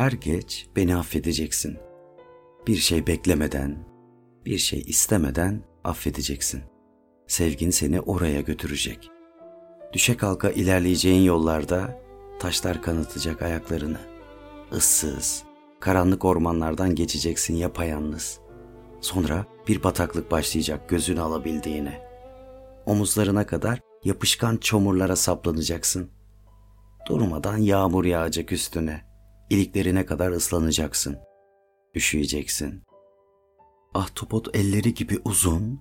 Er geç beni affedeceksin. Bir şey beklemeden, bir şey istemeden affedeceksin. Sevgin seni oraya götürecek. Düşe kalka ilerleyeceğin yollarda taşlar kanatacak ayaklarını. Issız, karanlık ormanlardan geçeceksin yapayalnız. Sonra bir bataklık başlayacak gözünü alabildiğine. Omuzlarına kadar yapışkan çamurlara saplanacaksın. Durmadan yağmur yağacak üstüne. İliklerine kadar ıslanacaksın. Üşüyeceksin. Ahtapot elleri gibi uzun,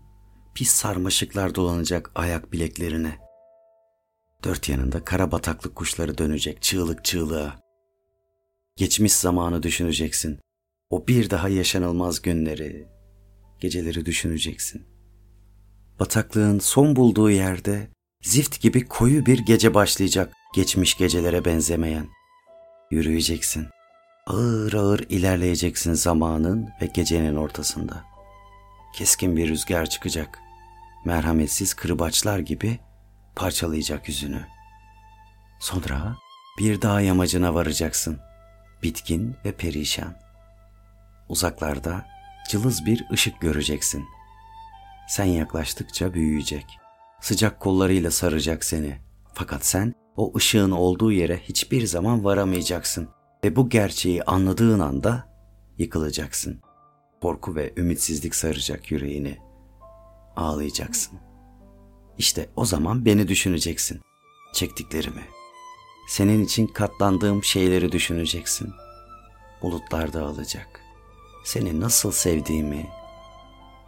pis sarmaşıklar dolanacak ayak bileklerine. Dört yanında kara bataklık kuşları dönecek çığlık çığlığa. Geçmiş zamanı düşüneceksin. O bir daha yaşanılmaz günleri, geceleri düşüneceksin. Bataklığın son bulduğu yerde zift gibi koyu bir gece başlayacak geçmiş gecelere benzemeyen. Yürüyeceksin. Ağır ağır ilerleyeceksin zamanın ve gecenin ortasında. Keskin bir rüzgar çıkacak. Merhametsiz kırbaçlar gibi parçalayacak yüzünü. Sonra bir dağ yamacına varacaksın. Bitkin ve perişan. Uzaklarda cılız bir ışık göreceksin. Sen yaklaştıkça büyüyecek. Sıcak kollarıyla saracak seni. Fakat sen o ışığın olduğu yere hiçbir zaman varamayacaksın ve bu gerçeği anladığın anda yıkılacaksın. Korku ve ümitsizlik saracak yüreğini. Ağlayacaksın. İşte o zaman beni düşüneceksin. Çektiklerimi. Senin için katlandığım şeyleri düşüneceksin. Bulutlar dağılacak. Seni nasıl sevdiğimi,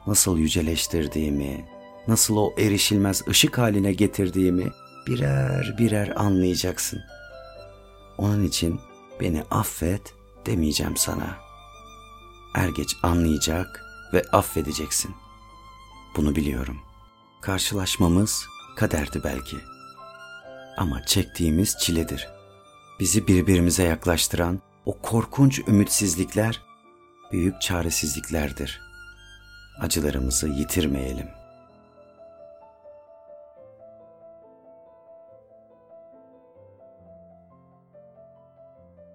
nasıl yüceleştirdiğimi, nasıl o erişilmez ışık haline getirdiğimi birer birer anlayacaksın. Onun için beni affet demeyeceğim sana. Er geç anlayacak ve affedeceksin. Bunu biliyorum. Karşılaşmamız kaderdi belki. Ama çektiğimiz çiledir. Bizi birbirimize yaklaştıran o korkunç ümitsizlikler büyük çaresizliklerdir. Acılarımızı yitirmeyelim.''